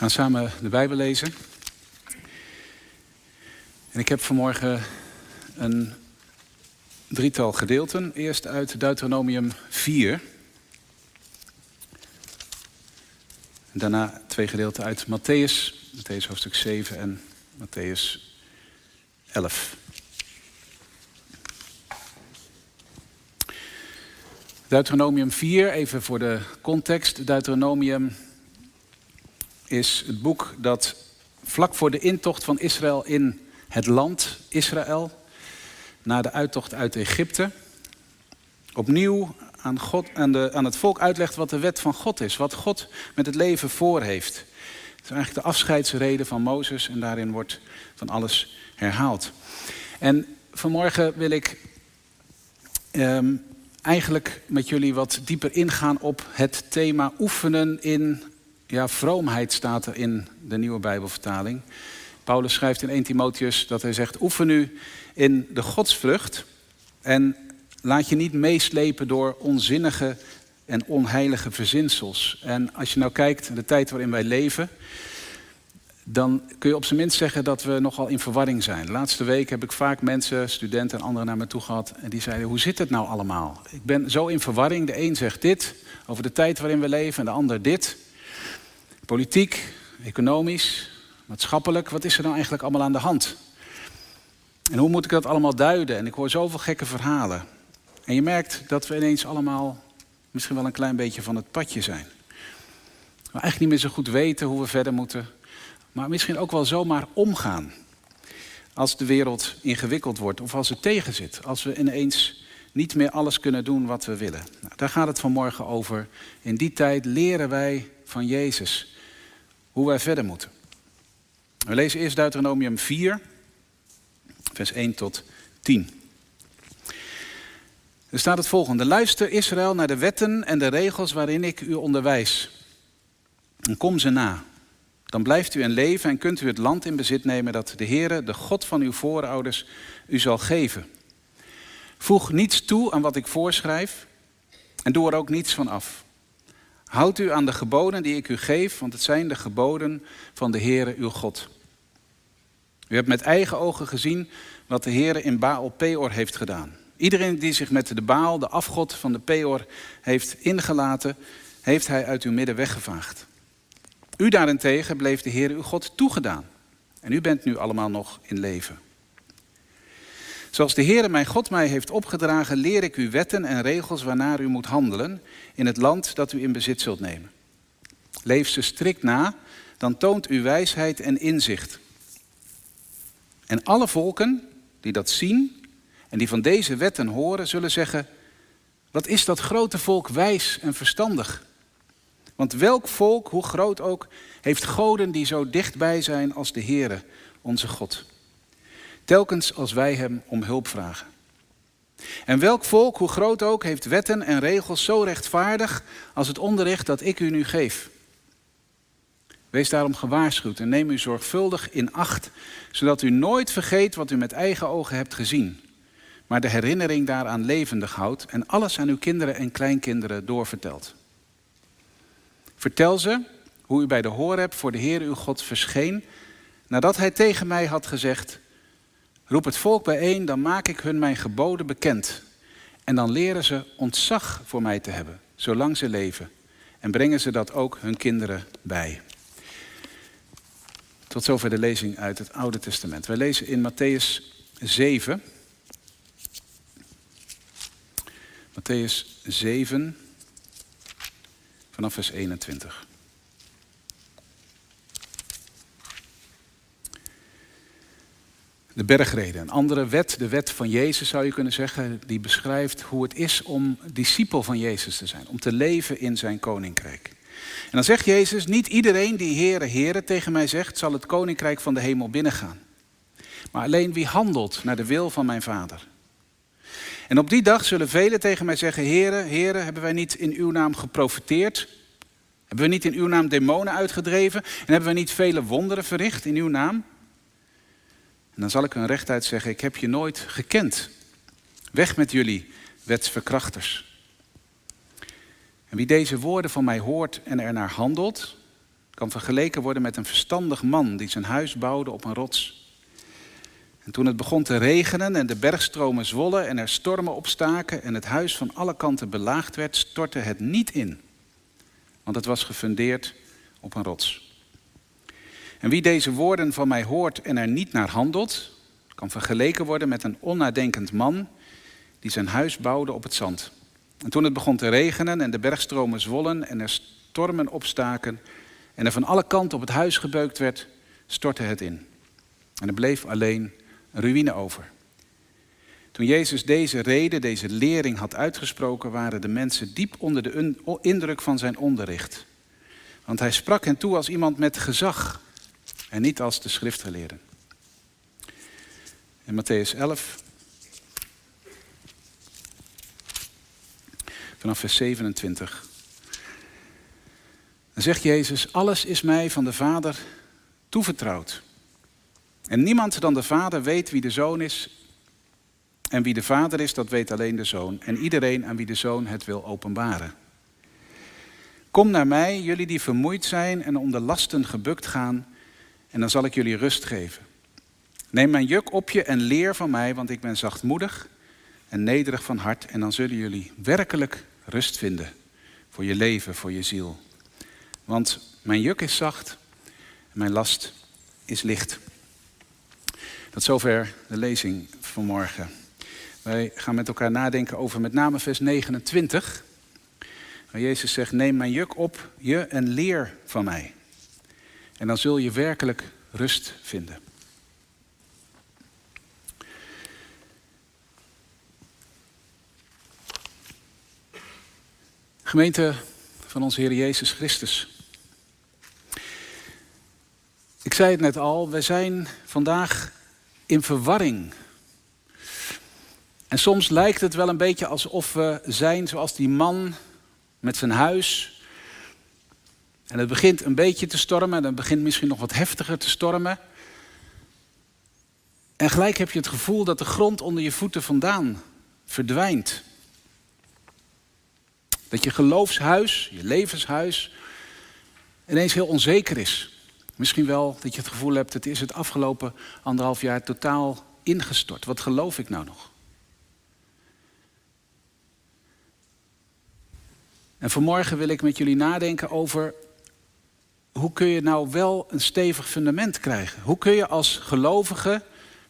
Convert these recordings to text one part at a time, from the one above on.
gaan samen de Bijbel lezen. En ik heb vanmorgen een drietal gedeelten. Eerst uit Deuteronomium 4. Daarna twee gedeelten uit Matthäus, Matthäus hoofdstuk 7 en Matthäus 11. Deuteronomium 4, even voor de context. Deuteronomium is het boek dat vlak voor de intocht van Israël in het land Israël, na de uittocht uit Egypte, opnieuw aan, God, aan, de, aan het volk uitlegt wat de wet van God is, wat God met het leven voor heeft. Het is eigenlijk de afscheidsreden van Mozes en daarin wordt van alles herhaald. En vanmorgen wil ik ehm, eigenlijk met jullie wat dieper ingaan op het thema oefenen in ja, vroomheid staat er in de nieuwe Bijbelvertaling. Paulus schrijft in 1 Timotheus dat hij zegt: oefen nu in de godsvrucht en laat je niet meeslepen door onzinnige en onheilige verzinsels. En als je nou kijkt naar de tijd waarin wij leven, dan kun je op zijn minst zeggen dat we nogal in verwarring zijn. De laatste week heb ik vaak mensen, studenten en anderen naar me toe gehad en die zeiden: hoe zit het nou allemaal? Ik ben zo in verwarring. De een zegt dit over de tijd waarin we leven en de ander dit. Politiek, economisch, maatschappelijk, wat is er nou eigenlijk allemaal aan de hand? En hoe moet ik dat allemaal duiden? En ik hoor zoveel gekke verhalen. En je merkt dat we ineens allemaal misschien wel een klein beetje van het padje zijn. We eigenlijk niet meer zo goed weten hoe we verder moeten. Maar misschien ook wel zomaar omgaan. Als de wereld ingewikkeld wordt of als het tegenzit. Als we ineens niet meer alles kunnen doen wat we willen. Nou, daar gaat het vanmorgen over. In die tijd leren wij van Jezus hoe wij verder moeten. We lezen eerst Deuteronomium 4, vers 1 tot 10. Er staat het volgende. Luister Israël naar de wetten en de regels waarin ik u onderwijs. En kom ze na. Dan blijft u in leven en kunt u het land in bezit nemen dat de Heere, de God van uw voorouders, u zal geven. Voeg niets toe aan wat ik voorschrijf en doe er ook niets van af. Houd u aan de geboden die ik u geef, want het zijn de geboden van de Heere uw God. U hebt met eigen ogen gezien wat de Heere in Baal Peor heeft gedaan. Iedereen die zich met de Baal, de afgod van de Peor, heeft ingelaten, heeft hij uit uw midden weggevaagd. U daarentegen bleef de Heere uw God toegedaan. En u bent nu allemaal nog in leven. Zoals de Heere mijn God mij heeft opgedragen, leer ik u wetten en regels waarnaar u moet handelen in het land dat u in bezit zult nemen. Leef ze strikt na, dan toont u wijsheid en inzicht. En alle volken die dat zien en die van deze wetten horen, zullen zeggen: Wat is dat grote volk wijs en verstandig? Want welk volk, hoe groot ook, heeft goden die zo dichtbij zijn als de Heere, onze God? Telkens als wij Hem om hulp vragen. En welk volk, hoe groot ook, heeft wetten en regels zo rechtvaardig als het onderricht dat ik u nu geef? Wees daarom gewaarschuwd en neem u zorgvuldig in acht, zodat u nooit vergeet wat u met eigen ogen hebt gezien, maar de herinnering daaraan levendig houdt en alles aan uw kinderen en kleinkinderen doorvertelt. Vertel ze hoe u bij de Horeb voor de Heer uw God verscheen, nadat hij tegen mij had gezegd, roep het volk bijeen, dan maak ik hun mijn geboden bekend. En dan leren ze ontzag voor mij te hebben, zolang ze leven. En brengen ze dat ook hun kinderen bij. Tot zover de lezing uit het Oude Testament. Wij lezen in Matthäus 7. Matthäus 7, vanaf vers 21. De bergreden, een andere wet, de wet van Jezus zou je kunnen zeggen, die beschrijft hoe het is om discipel van Jezus te zijn, om te leven in zijn koninkrijk. En dan zegt Jezus, niet iedereen die Heere, Heere tegen mij zegt, zal het koninkrijk van de hemel binnengaan. Maar alleen wie handelt naar de wil van mijn Vader. En op die dag zullen velen tegen mij zeggen, Heere, Heere, hebben wij niet in uw naam geprofiteerd? Hebben we niet in uw naam demonen uitgedreven? En hebben we niet vele wonderen verricht in uw naam? En dan zal ik hun rechtuit zeggen, ik heb je nooit gekend. Weg met jullie, wetsverkrachters. En wie deze woorden van mij hoort en ernaar handelt, kan vergeleken worden met een verstandig man die zijn huis bouwde op een rots. En toen het begon te regenen en de bergstromen zwollen en er stormen opstaken en het huis van alle kanten belaagd werd, stortte het niet in, want het was gefundeerd op een rots. En wie deze woorden van mij hoort en er niet naar handelt, kan vergeleken worden met een onnadenkend man die zijn huis bouwde op het zand. En toen het begon te regenen en de bergstromen zwollen en er stormen opstaken en er van alle kanten op het huis gebeukt werd, stortte het in. En er bleef alleen een ruïne over. Toen Jezus deze reden, deze lering had uitgesproken, waren de mensen diep onder de indruk van zijn onderricht. Want hij sprak hen toe als iemand met gezag en niet als de schriftgeleerden. In Matthäus 11, vanaf vers 27. Dan zegt Jezus, alles is mij van de Vader toevertrouwd. En niemand dan de Vader weet wie de Zoon is. En wie de Vader is, dat weet alleen de Zoon. En iedereen aan wie de Zoon het wil openbaren. Kom naar mij, jullie die vermoeid zijn en onder lasten gebukt gaan, en dan zal ik jullie rust geven. Neem mijn juk op je en leer van mij, want ik ben zachtmoedig en nederig van hart, en dan zullen jullie werkelijk rust vinden voor je leven, voor je ziel. Want mijn juk is zacht en mijn last is licht. Tot zover de lezing van morgen. Wij gaan met elkaar nadenken over met name vers 29. Waar Jezus zegt, neem mijn juk op je en leer van mij. En dan zul je werkelijk rust vinden. Gemeente van onze Heer Jezus Christus. Ik zei het net al, we zijn vandaag in verwarring. En soms lijkt het wel een beetje alsof we zijn zoals die man met zijn huis. En het begint een beetje te stormen, en het begint misschien nog wat heftiger te stormen. En gelijk heb je het gevoel dat de grond onder je voeten vandaan verdwijnt. Dat je geloofshuis, je levenshuis, ineens heel onzeker is. Misschien wel dat je het gevoel hebt, het is het afgelopen anderhalf jaar totaal ingestort. Wat geloof ik nou nog? En vanmorgen wil ik met jullie nadenken over hoe kun je nou wel een stevig fundament krijgen? Hoe kun je als gelovige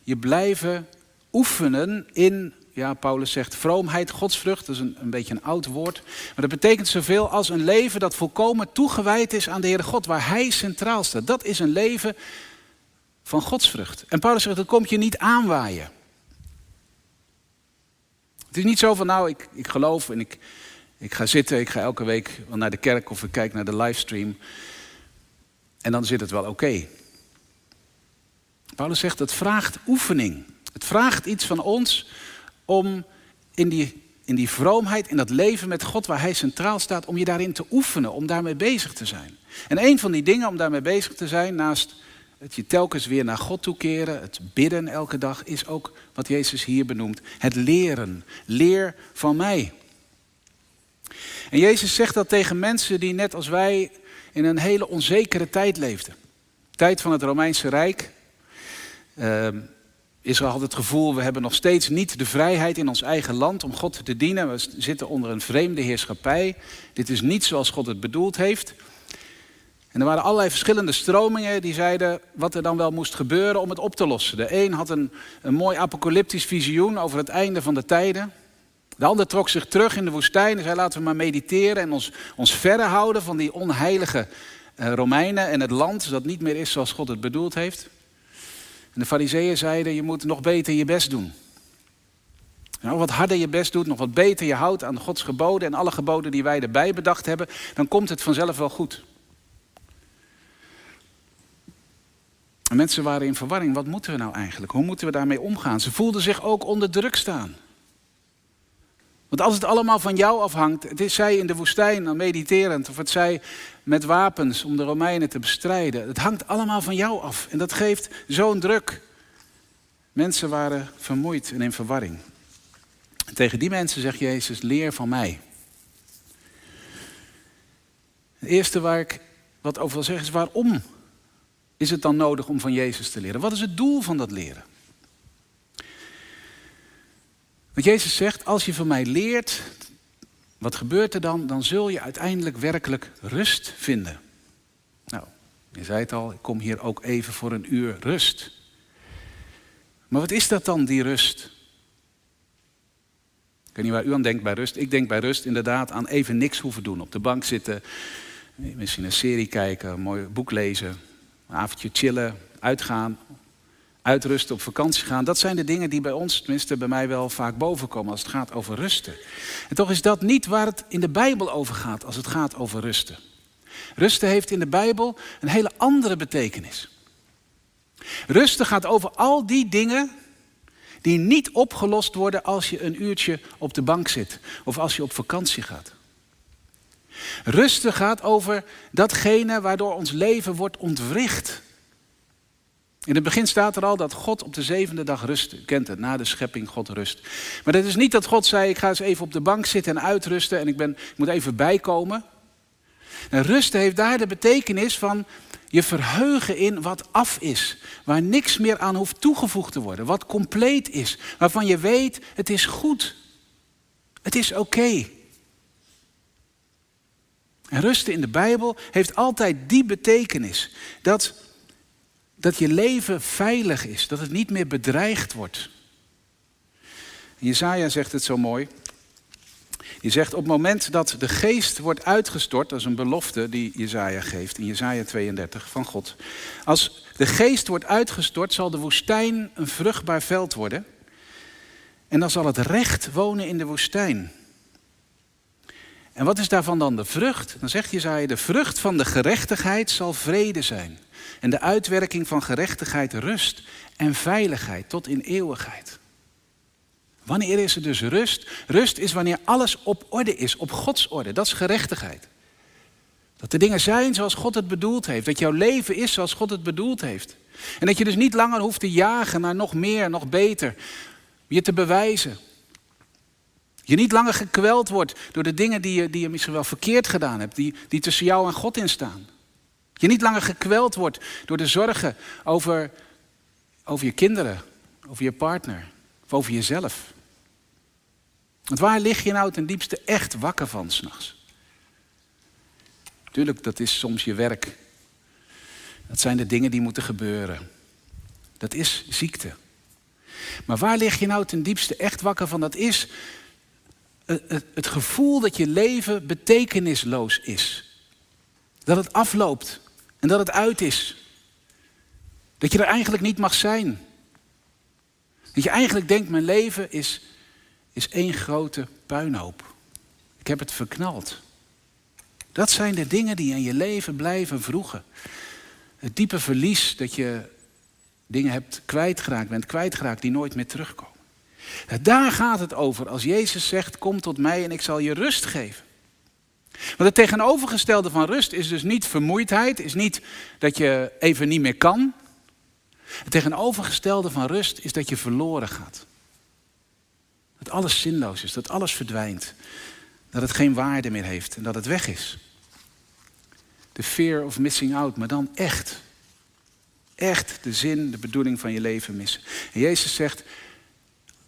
je blijven oefenen in ja, Paulus zegt vroomheid, godsvrucht, dat is een, een beetje een oud woord. Maar dat betekent zoveel als een leven dat volkomen toegewijd is aan de Heere God, waar Hij centraal staat. Dat is een leven van godsvrucht. En Paulus zegt, dat komt je niet aanwaaien. Het is niet zo van, nou, ik, ik geloof en ik, ik ga zitten, ik ga elke week naar de kerk of ik kijk naar de livestream. En dan zit het wel oké. Paulus zegt, het vraagt oefening. Het vraagt iets van ons om in die, in die vroomheid, in dat leven met God waar Hij centraal staat, om je daarin te oefenen, om daarmee bezig te zijn. En een van die dingen om daarmee bezig te zijn, naast het je telkens weer naar God toekeren, het bidden elke dag, is ook wat Jezus hier benoemt. Het leren. Leer van mij. En Jezus zegt dat tegen mensen die net als wij in een hele onzekere tijd leefden. Tijd van het Romeinse Rijk. Uh, Israël had het gevoel, we hebben nog steeds niet de vrijheid in ons eigen land om God te dienen. We zitten onder een vreemde heerschappij. Dit is niet zoals God het bedoeld heeft. En er waren allerlei verschillende stromingen die zeiden wat er dan wel moest gebeuren om het op te lossen. De een had een, een mooi apocalyptisch visioen over het einde van de tijden. De ander trok zich terug in de woestijn en zei laten we maar mediteren en ons, ons verre houden van die onheilige eh, Romeinen en het land dat niet meer is zoals God het bedoeld heeft. En de fariseeën zeiden, je moet nog beter je best doen. Nou, wat harder je best doet, nog wat beter je houdt aan Gods geboden en alle geboden die wij erbij bedacht hebben, dan komt het vanzelf wel goed. En mensen waren in verwarring. Wat moeten we nou eigenlijk? Hoe moeten we daarmee omgaan? Ze voelden zich ook onder druk staan. Want als het allemaal van jou afhangt, het is zij in de woestijn dan mediterend, of het zij met wapens om de Romeinen te bestrijden. Het hangt allemaal van jou af. En dat geeft zo'n druk. Mensen waren vermoeid en in verwarring. En tegen die mensen zegt Jezus, leer van mij. Het eerste waar ik wat over wil zeggen is waarom is het dan nodig om van Jezus te leren? Wat is het doel van dat leren? Want Jezus zegt, als je van mij leert, wat gebeurt er dan? Dan zul je uiteindelijk werkelijk rust vinden. Nou, je zei het al, ik kom hier ook even voor een uur rust. Maar wat is dat dan, die rust? Ik weet niet waar u aan denkt bij rust. Ik denk bij rust inderdaad aan even niks hoeven doen. Op de bank zitten, misschien een serie kijken, een mooi boek lezen, een avondje chillen, uitgaan, uitrusten, op vakantie gaan. Dat zijn de dingen die bij ons, tenminste bij mij wel vaak bovenkomen als het gaat over rusten. En toch is dat niet waar het in de Bijbel over gaat als het gaat over rusten. Rusten heeft in de Bijbel een hele andere betekenis. Rusten gaat over al die dingen die niet opgelost worden als je een uurtje op de bank zit of als je op vakantie gaat. Rusten gaat over datgene waardoor ons leven wordt ontwricht. In het begin staat er al dat God op de zevende dag rustte. U kent het, na de schepping God rust. Maar dat is niet dat God zei, ik ga eens even op de bank zitten en uitrusten en ik, ben, ik moet even bijkomen. En rusten heeft daar de betekenis van je verheugen in wat af is. Waar niks meer aan hoeft toegevoegd te worden. Wat compleet is. Waarvan je weet, het is goed. Het is oké. En rusten in de Bijbel heeft altijd die betekenis. Dat, dat je leven veilig is. Dat het niet meer bedreigd wordt. Jezaja zegt het zo mooi. Je zegt op het moment dat de geest wordt uitgestort, dat is een belofte die Jezaja geeft in Jezaja 32 van God. Als de geest wordt uitgestort, zal de woestijn een vruchtbaar veld worden. En dan zal het recht wonen in de woestijn. En wat is daarvan dan de vrucht? Dan zegt Jezaja, de vrucht van de gerechtigheid zal vrede zijn. En de uitwerking van gerechtigheid rust en veiligheid tot in eeuwigheid. Wanneer is er dus rust? Rust is wanneer alles op orde is, op Gods orde. Dat is gerechtigheid. Dat de dingen zijn zoals God het bedoeld heeft. Dat jouw leven is zoals God het bedoeld heeft. En dat je dus niet langer hoeft te jagen naar nog meer, nog beter. Je te bewijzen. Je niet langer gekweld wordt door de dingen die je, die je misschien wel verkeerd gedaan hebt. Die, die tussen jou en God in staan. Je niet langer gekweld wordt door de zorgen over, over je kinderen, over je partner of over jezelf. Want waar lig je nou ten diepste echt wakker van s'nachts? Tuurlijk, dat is soms je werk. Dat zijn de dingen die moeten gebeuren. Dat is ziekte. Maar waar lig je nou ten diepste echt wakker van? Dat is het, gevoel dat je leven betekenisloos is. Dat het afloopt en dat het uit is. Dat je er eigenlijk niet mag zijn. Dat je eigenlijk denkt, mijn leven is is één grote puinhoop. Ik heb het verknald. Dat zijn de dingen die in je leven blijven vroegen. Het diepe verlies dat je dingen hebt kwijtgeraakt, bent kwijtgeraakt die nooit meer terugkomen. Daar gaat het over als Jezus zegt, kom tot mij en ik zal je rust geven. Want het tegenovergestelde van rust is dus niet vermoeidheid, is niet dat je even niet meer kan. Het tegenovergestelde van rust is dat je verloren gaat. Dat alles zinloos is, dat alles verdwijnt. Dat het geen waarde meer heeft en dat het weg is. De fear of missing out, maar dan echt. Echt de zin, de bedoeling van je leven missen. En Jezus zegt,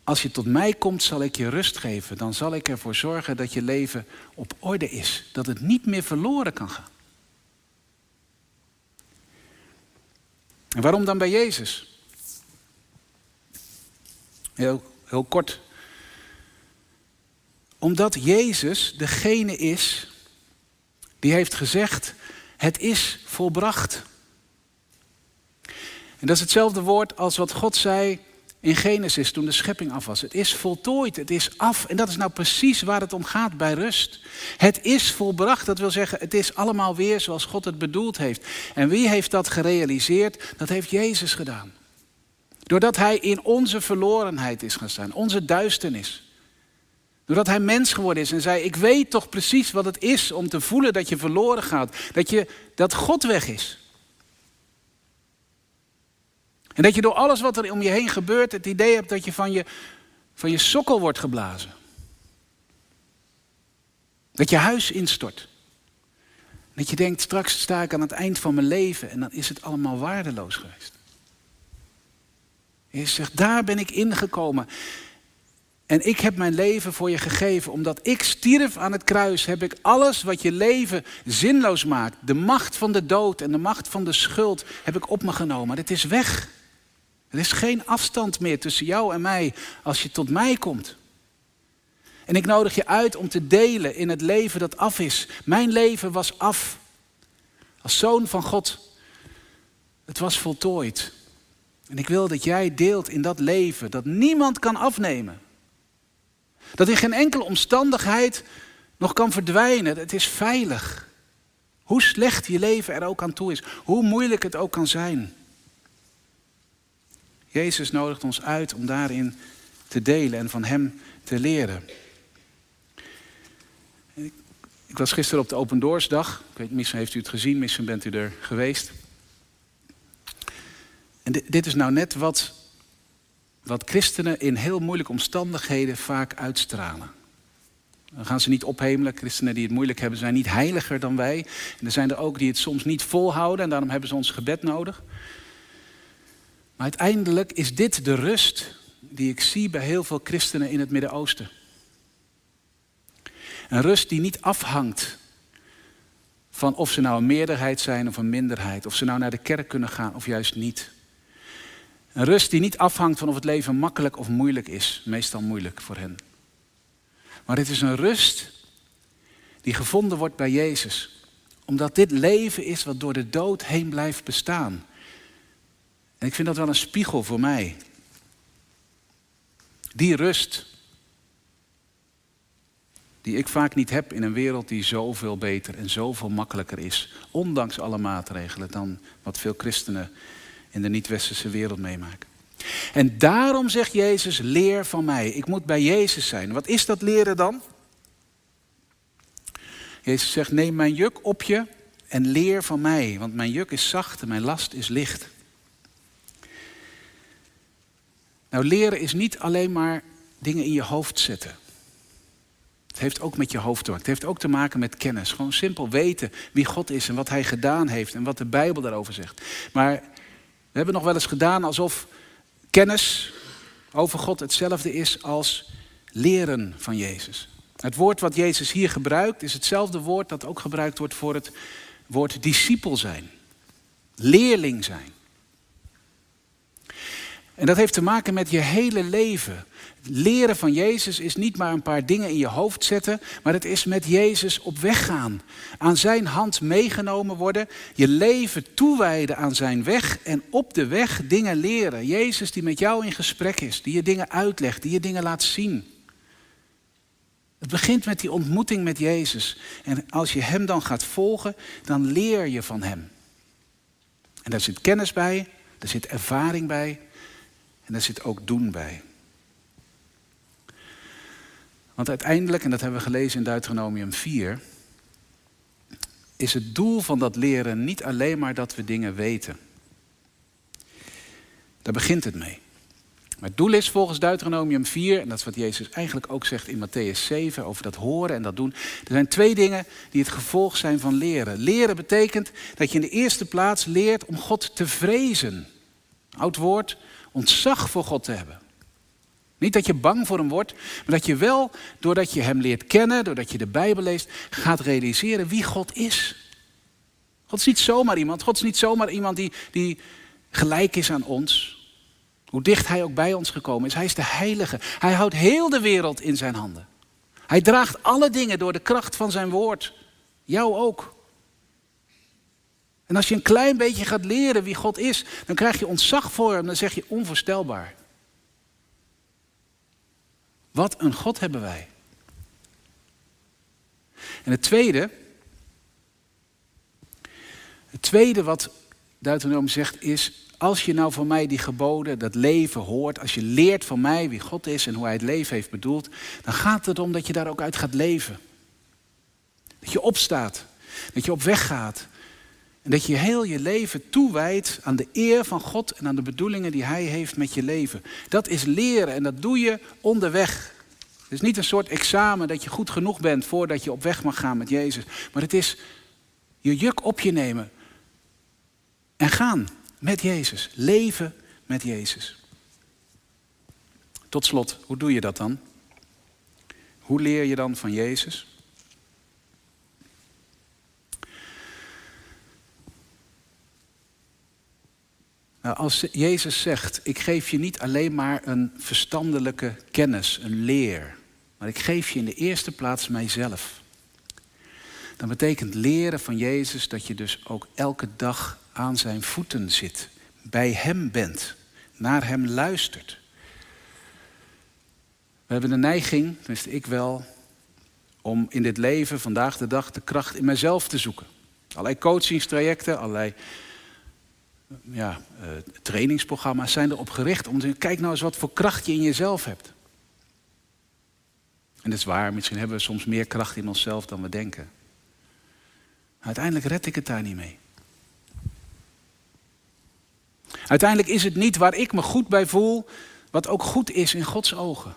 als je tot mij komt, zal ik je rust geven. Dan zal ik ervoor zorgen dat je leven op orde is. Dat het niet meer verloren kan gaan. En waarom dan bij Jezus? Heel, heel kort omdat Jezus degene is die heeft gezegd, het is volbracht. En dat is hetzelfde woord als wat God zei in Genesis toen de schepping af was. Het is voltooid, het is af. En dat is nou precies waar het om gaat bij rust. Het is volbracht, dat wil zeggen, het is allemaal weer zoals God het bedoeld heeft. En wie heeft dat gerealiseerd? Dat heeft Jezus gedaan. Doordat Hij in onze verlorenheid is gaan staan, onze duisternis. Doordat hij mens geworden is en zei, ik weet toch precies wat het is om te voelen dat je verloren gaat. Dat, je, dat God weg is. En dat je door alles wat er om je heen gebeurt het idee hebt dat je van je, van je sokkel wordt geblazen. Dat je huis instort. Dat je denkt, straks sta ik aan het eind van mijn leven en dan is het allemaal waardeloos geweest. Je zegt, daar ben ik ingekomen. En ik heb mijn leven voor je gegeven. Omdat ik stierf aan het kruis, heb ik alles wat je leven zinloos maakt. De macht van de dood en de macht van de schuld heb ik op me genomen. Het is weg. Er is geen afstand meer tussen jou en mij als je tot mij komt. En ik nodig je uit om te delen in het leven dat af is. Mijn leven was af. Als zoon van God. Het was voltooid. En ik wil dat jij deelt in dat leven dat niemand kan afnemen. Dat in geen enkele omstandigheid nog kan verdwijnen. Het is veilig. Hoe slecht je leven er ook aan toe is. Hoe moeilijk het ook kan zijn. Jezus nodigt ons uit om daarin te delen en van Hem te leren. Ik was gisteren op de Open Doors dag. Ik weet, misschien heeft u het gezien, misschien bent u er geweest. En dit, dit is nou net wat, wat christenen in heel moeilijke omstandigheden vaak uitstralen. Dan gaan ze niet ophemelen. Christenen die het moeilijk hebben zijn niet heiliger dan wij. En er zijn er ook die het soms niet volhouden en daarom hebben ze ons gebed nodig. Uiteindelijk is dit de rust die ik zie bij heel veel christenen in het Midden-Oosten. Een rust die niet afhangt van of ze nou een meerderheid zijn of een minderheid. Of ze nou naar de kerk kunnen gaan of juist niet. Een rust die niet afhangt van of het leven makkelijk of moeilijk is. Meestal moeilijk voor hen. Maar het is een rust die gevonden wordt bij Jezus. Omdat dit leven is wat door de dood heen blijft bestaan. En ik vind dat wel een spiegel voor mij. Die rust die ik vaak niet heb in een wereld die zoveel beter en zoveel makkelijker is, ondanks alle maatregelen, dan wat veel christenen in de niet-westerse wereld meemaken. En daarom zegt Jezus, leer van mij. Ik moet bij Jezus zijn. Wat is dat leren dan? Jezus zegt, neem mijn juk op je en leer van mij, want mijn juk is zacht en mijn last is licht. Nou, leren is niet alleen maar dingen in je hoofd zetten. Het heeft ook met je hoofd te maken. Het heeft ook te maken met kennis. Gewoon simpel weten wie God is en wat Hij gedaan heeft en wat de Bijbel daarover zegt. Maar we hebben nog wel eens gedaan alsof kennis over God hetzelfde is als leren van Jezus. Het woord wat Jezus hier gebruikt is hetzelfde woord dat ook gebruikt wordt voor het woord discipel zijn. Leerling zijn. En dat heeft te maken met je hele leven. Leren van Jezus is niet maar een paar dingen in je hoofd zetten, maar het is met Jezus op weg gaan. Aan zijn hand meegenomen worden, je leven toewijden aan zijn weg en op de weg dingen leren. Jezus die met jou in gesprek is, die je dingen uitlegt, die je dingen laat zien. Het begint met die ontmoeting met Jezus. En als je Hem dan gaat volgen, dan leer je van Hem. En daar zit kennis bij, daar zit ervaring bij en daar zit ook doen bij. Want uiteindelijk, en dat hebben we gelezen in Deuteronomium 4, is het doel van dat leren niet alleen maar dat we dingen weten. Daar begint het mee. Maar het doel is volgens Deuteronomium 4, en dat is wat Jezus eigenlijk ook zegt in Matthäus 7 over dat horen en dat doen. Er zijn twee dingen die het gevolg zijn van leren. Leren betekent dat je in de eerste plaats leert om God te vrezen. Oud woord, ontzag voor God te hebben. Niet dat je bang voor hem wordt, maar dat je wel, doordat je hem leert kennen, doordat je de Bijbel leest, gaat realiseren wie God is. God is niet zomaar iemand. God is niet zomaar iemand die, die gelijk is aan ons. Hoe dicht hij ook bij ons gekomen is. Hij is de heilige. Hij houdt heel de wereld in zijn handen. Hij draagt alle dingen door de kracht van zijn woord. Jou ook. En als je een klein beetje gaat leren wie God is, dan krijg je ontzag voor hem. Dan zeg je onvoorstelbaar. Wat een God hebben wij. En het tweede, het tweede wat Deuteronomium zegt is, als je nou van mij die geboden, dat leven hoort, als je leert van mij wie God is en hoe hij het leven heeft bedoeld, dan gaat het om dat je daar ook uit gaat leven. Dat je opstaat, dat je op weg gaat, en dat je heel je leven toewijdt aan de eer van God en aan de bedoelingen die Hij heeft met je leven. Dat is leren en dat doe je onderweg. Het is niet een soort examen dat je goed genoeg bent voordat je op weg mag gaan met Jezus. Maar het is Je juk op je nemen. En gaan met Jezus. Leven met Jezus. Tot slot, hoe doe je dat dan? Hoe leer je dan van Jezus? Als Jezus zegt, ik geef je niet alleen maar een verstandelijke kennis, een leer, maar ik geef je in de eerste plaats mijzelf. Dan betekent leren van Jezus dat je dus ook elke dag aan zijn voeten zit, bij Hem bent, naar Hem luistert. We hebben de neiging, tenminste ik wel, om in dit leven vandaag de dag de kracht in mijzelf te zoeken. Allerlei coachingstrajecten, allerlei ja, uh, trainingsprogramma's zijn erop gericht om te kijk nou eens wat voor kracht je in jezelf hebt. En dat is waar, misschien hebben we soms meer kracht in onszelf dan we denken. Uiteindelijk red ik het daar niet mee. Uiteindelijk is het niet waar ik me goed bij voel, wat ook goed is in Gods ogen.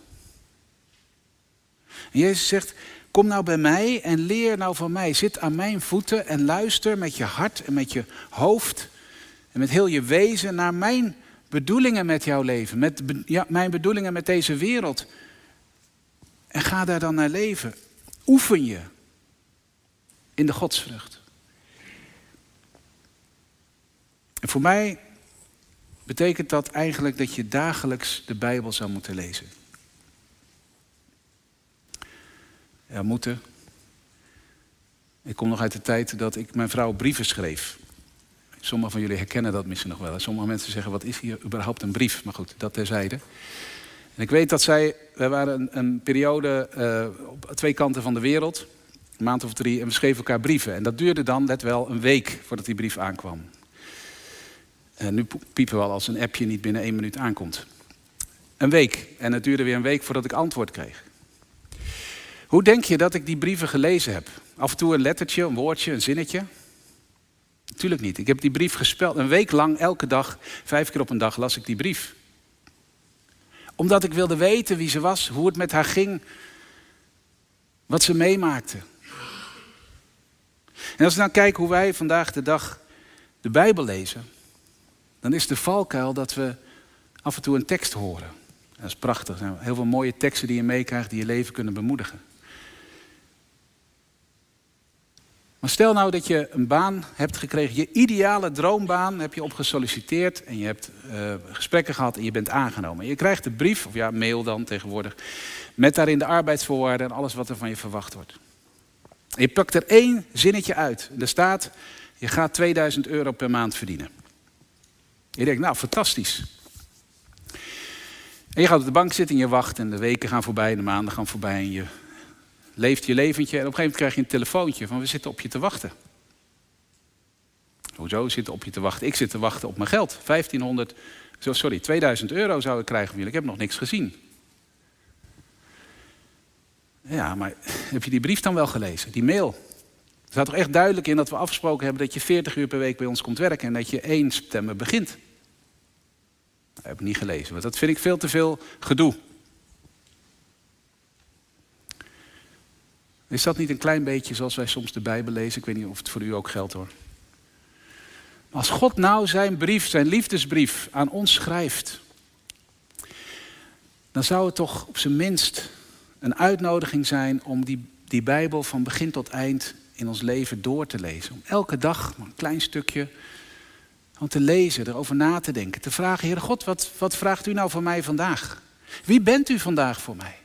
En Jezus zegt, kom nou bij mij en leer nou van mij. Zit aan mijn voeten en luister met je hart en met je hoofd en met heel je wezen naar mijn bedoelingen met jouw leven, met ja, mijn bedoelingen met deze wereld. En ga daar dan naar leven. Oefen je in de godsvrucht. En voor mij betekent dat eigenlijk dat je dagelijks de Bijbel zou moeten lezen. Ja, moeten. Ik kom nog uit de tijd dat ik mijn vrouw brieven schreef. Sommigen van jullie herkennen dat misschien nog wel. Sommige mensen zeggen, wat is hier überhaupt een brief? Maar goed, dat terzijde. En ik weet dat zij, wij waren een, een periode uh, op twee kanten van de wereld. Een maand of drie. En we schreven elkaar brieven. En dat duurde dan net wel een week voordat die brief aankwam. En nu piepen we al als een appje niet binnen één minuut aankomt. Een week. En het duurde weer een week voordat ik antwoord kreeg. Hoe denk je dat ik die brieven gelezen heb? Af en toe een lettertje, een woordje, een zinnetje. Natuurlijk niet. Ik heb die brief gespeld. Een week lang, elke dag, vijf keer op een dag las ik die brief. Omdat ik wilde weten wie ze was, hoe het met haar ging, wat ze meemaakte. En als we nou kijken hoe wij vandaag de dag de Bijbel lezen, dan is de valkuil dat we af en toe een tekst horen. Dat is prachtig. Heel veel mooie teksten die je meekrijgt die je leven kunnen bemoedigen. Maar stel nou dat je een baan hebt gekregen, je ideale droombaan heb je op gesolliciteerd en je hebt uh, gesprekken gehad en je bent aangenomen. Je krijgt een brief, of ja, mail dan tegenwoordig, met daarin de arbeidsvoorwaarden en alles wat er van je verwacht wordt. En je pakt er één zinnetje uit. Er staat, je gaat 2000 euro per maand verdienen. Je denkt, nou fantastisch. En je gaat op de bank zitten en je wacht en de weken gaan voorbij, de maanden gaan voorbij en je leeft je leventje. En op een gegeven moment krijg je een telefoontje van we zitten op je te wachten. Hoezo zitten op je te wachten? Ik zit te wachten op mijn geld. 1500, sorry, 2000 euro zou ik krijgen van jullie. Ik heb nog niks gezien. Ja, maar heb je die brief dan wel gelezen? Die mail? Er staat toch echt duidelijk in dat we afgesproken hebben dat je 40 uur per week bij ons komt werken en dat je 1 september begint. Dat heb ik niet gelezen, want dat vind ik veel te veel gedoe. Is dat niet een klein beetje zoals wij soms de Bijbel lezen? Ik weet niet of het voor u ook geldt hoor. Maar als God nou zijn brief, zijn liefdesbrief aan ons schrijft, dan zou het toch op zijn minst een uitnodiging zijn om die, die Bijbel van begin tot eind in ons leven door te lezen. Om elke dag een klein stukje om te lezen, erover na te denken. Te vragen, Heer God, wat, wat vraagt u nou van mij vandaag? Wie bent u vandaag voor mij?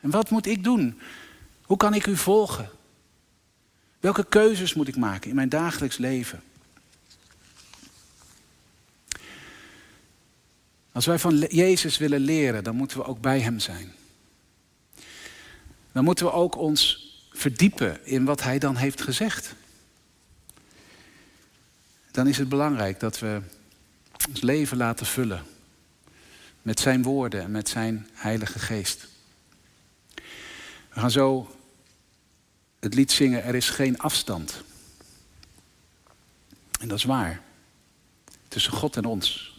En wat moet ik doen hoe kan ik u volgen? Welke keuzes moet ik maken in mijn dagelijks leven? Als wij van Jezus willen leren, dan moeten we ook bij Hem zijn. Dan moeten we ook ons verdiepen in wat Hij dan heeft gezegd. Dan is het belangrijk dat we ons leven laten vullen met Zijn woorden en met Zijn Heilige Geest. We gaan zo het lied zingen, er is geen afstand. En dat is waar. Tussen God en ons.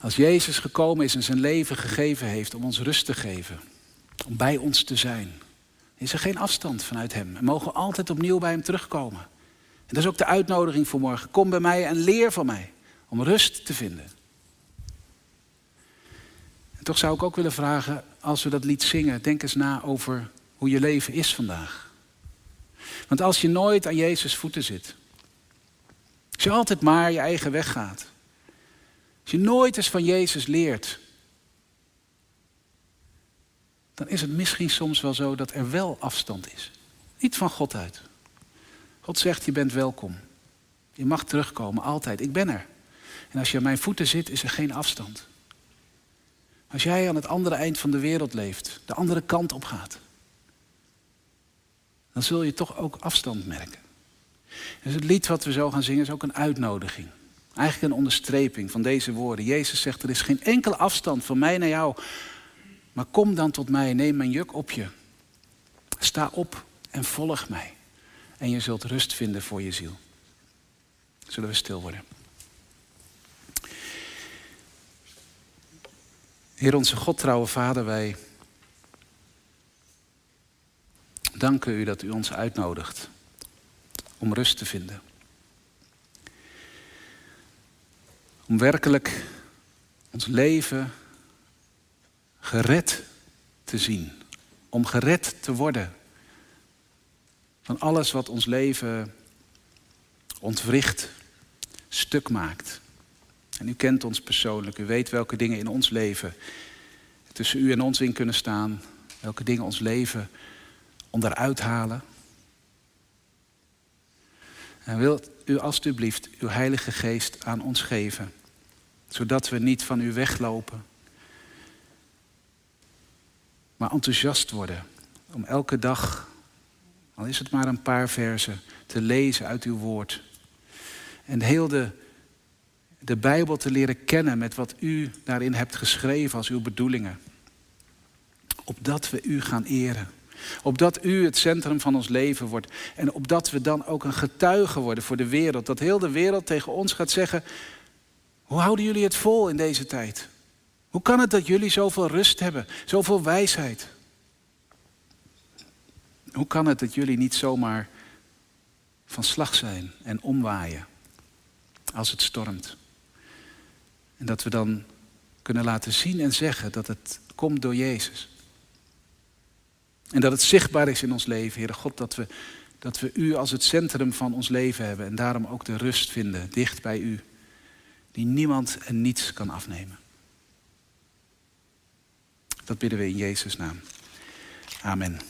Als Jezus gekomen is en zijn leven gegeven heeft om ons rust te geven. Om bij ons te zijn. Is er geen afstand vanuit Hem. We mogen altijd opnieuw bij Hem terugkomen. En dat is ook de uitnodiging voor morgen. Kom bij mij en leer van mij om rust te vinden. En toch zou ik ook willen vragen, als we dat lied zingen, denk eens na over hoe je leven is vandaag. Want als je nooit aan Jezus voeten zit, als je altijd maar je eigen weg gaat, als je nooit eens van Jezus leert, dan is het misschien soms wel zo dat er wel afstand is. Niet van God uit. God zegt, je bent welkom. Je mag terugkomen, altijd. Ik ben er. En als je aan mijn voeten zit, is er geen afstand. Als jij aan het andere eind van de wereld leeft, de andere kant op gaat, dan zul je toch ook afstand merken. Dus het lied wat we zo gaan zingen is ook een uitnodiging. Eigenlijk een onderstreping van deze woorden. Jezus zegt, er is geen enkele afstand van mij naar jou. Maar kom dan tot mij, neem mijn juk op je. Sta op en volg mij. En je zult rust vinden voor je ziel. Zullen we stil worden? Heer onze God, trouwe Vader, wij danken u dat u ons uitnodigt om rust te vinden. Om werkelijk ons leven gered te zien. Om gered te worden van alles wat ons leven ontwricht, stuk maakt. En u kent ons persoonlijk, u weet welke dingen in ons leven tussen u en ons in kunnen staan, welke dingen ons leven onderuit halen. En wilt u alstublieft uw Heilige Geest aan ons geven, zodat we niet van u weglopen, maar enthousiast worden om elke dag, al is het maar een paar versen, te lezen uit uw woord. En heel de, de Bijbel te leren kennen met wat u daarin hebt geschreven als uw bedoelingen. Opdat we u gaan eren. Opdat u het centrum van ons leven wordt. En opdat we dan ook een getuige worden voor de wereld. Dat heel de wereld tegen ons gaat zeggen: Hoe houden jullie het vol in deze tijd? Hoe kan het dat jullie zoveel rust hebben, zoveel wijsheid? Hoe kan het dat jullie niet zomaar van slag zijn en omwaaien als het stormt? En dat we dan kunnen laten zien en zeggen dat het komt door Jezus. En dat het zichtbaar is in ons leven, Heere God, dat we, dat we U als het centrum van ons leven hebben en daarom ook de rust vinden dicht bij U, die niemand en niets kan afnemen. Dat bidden we in Jezus' naam. Amen.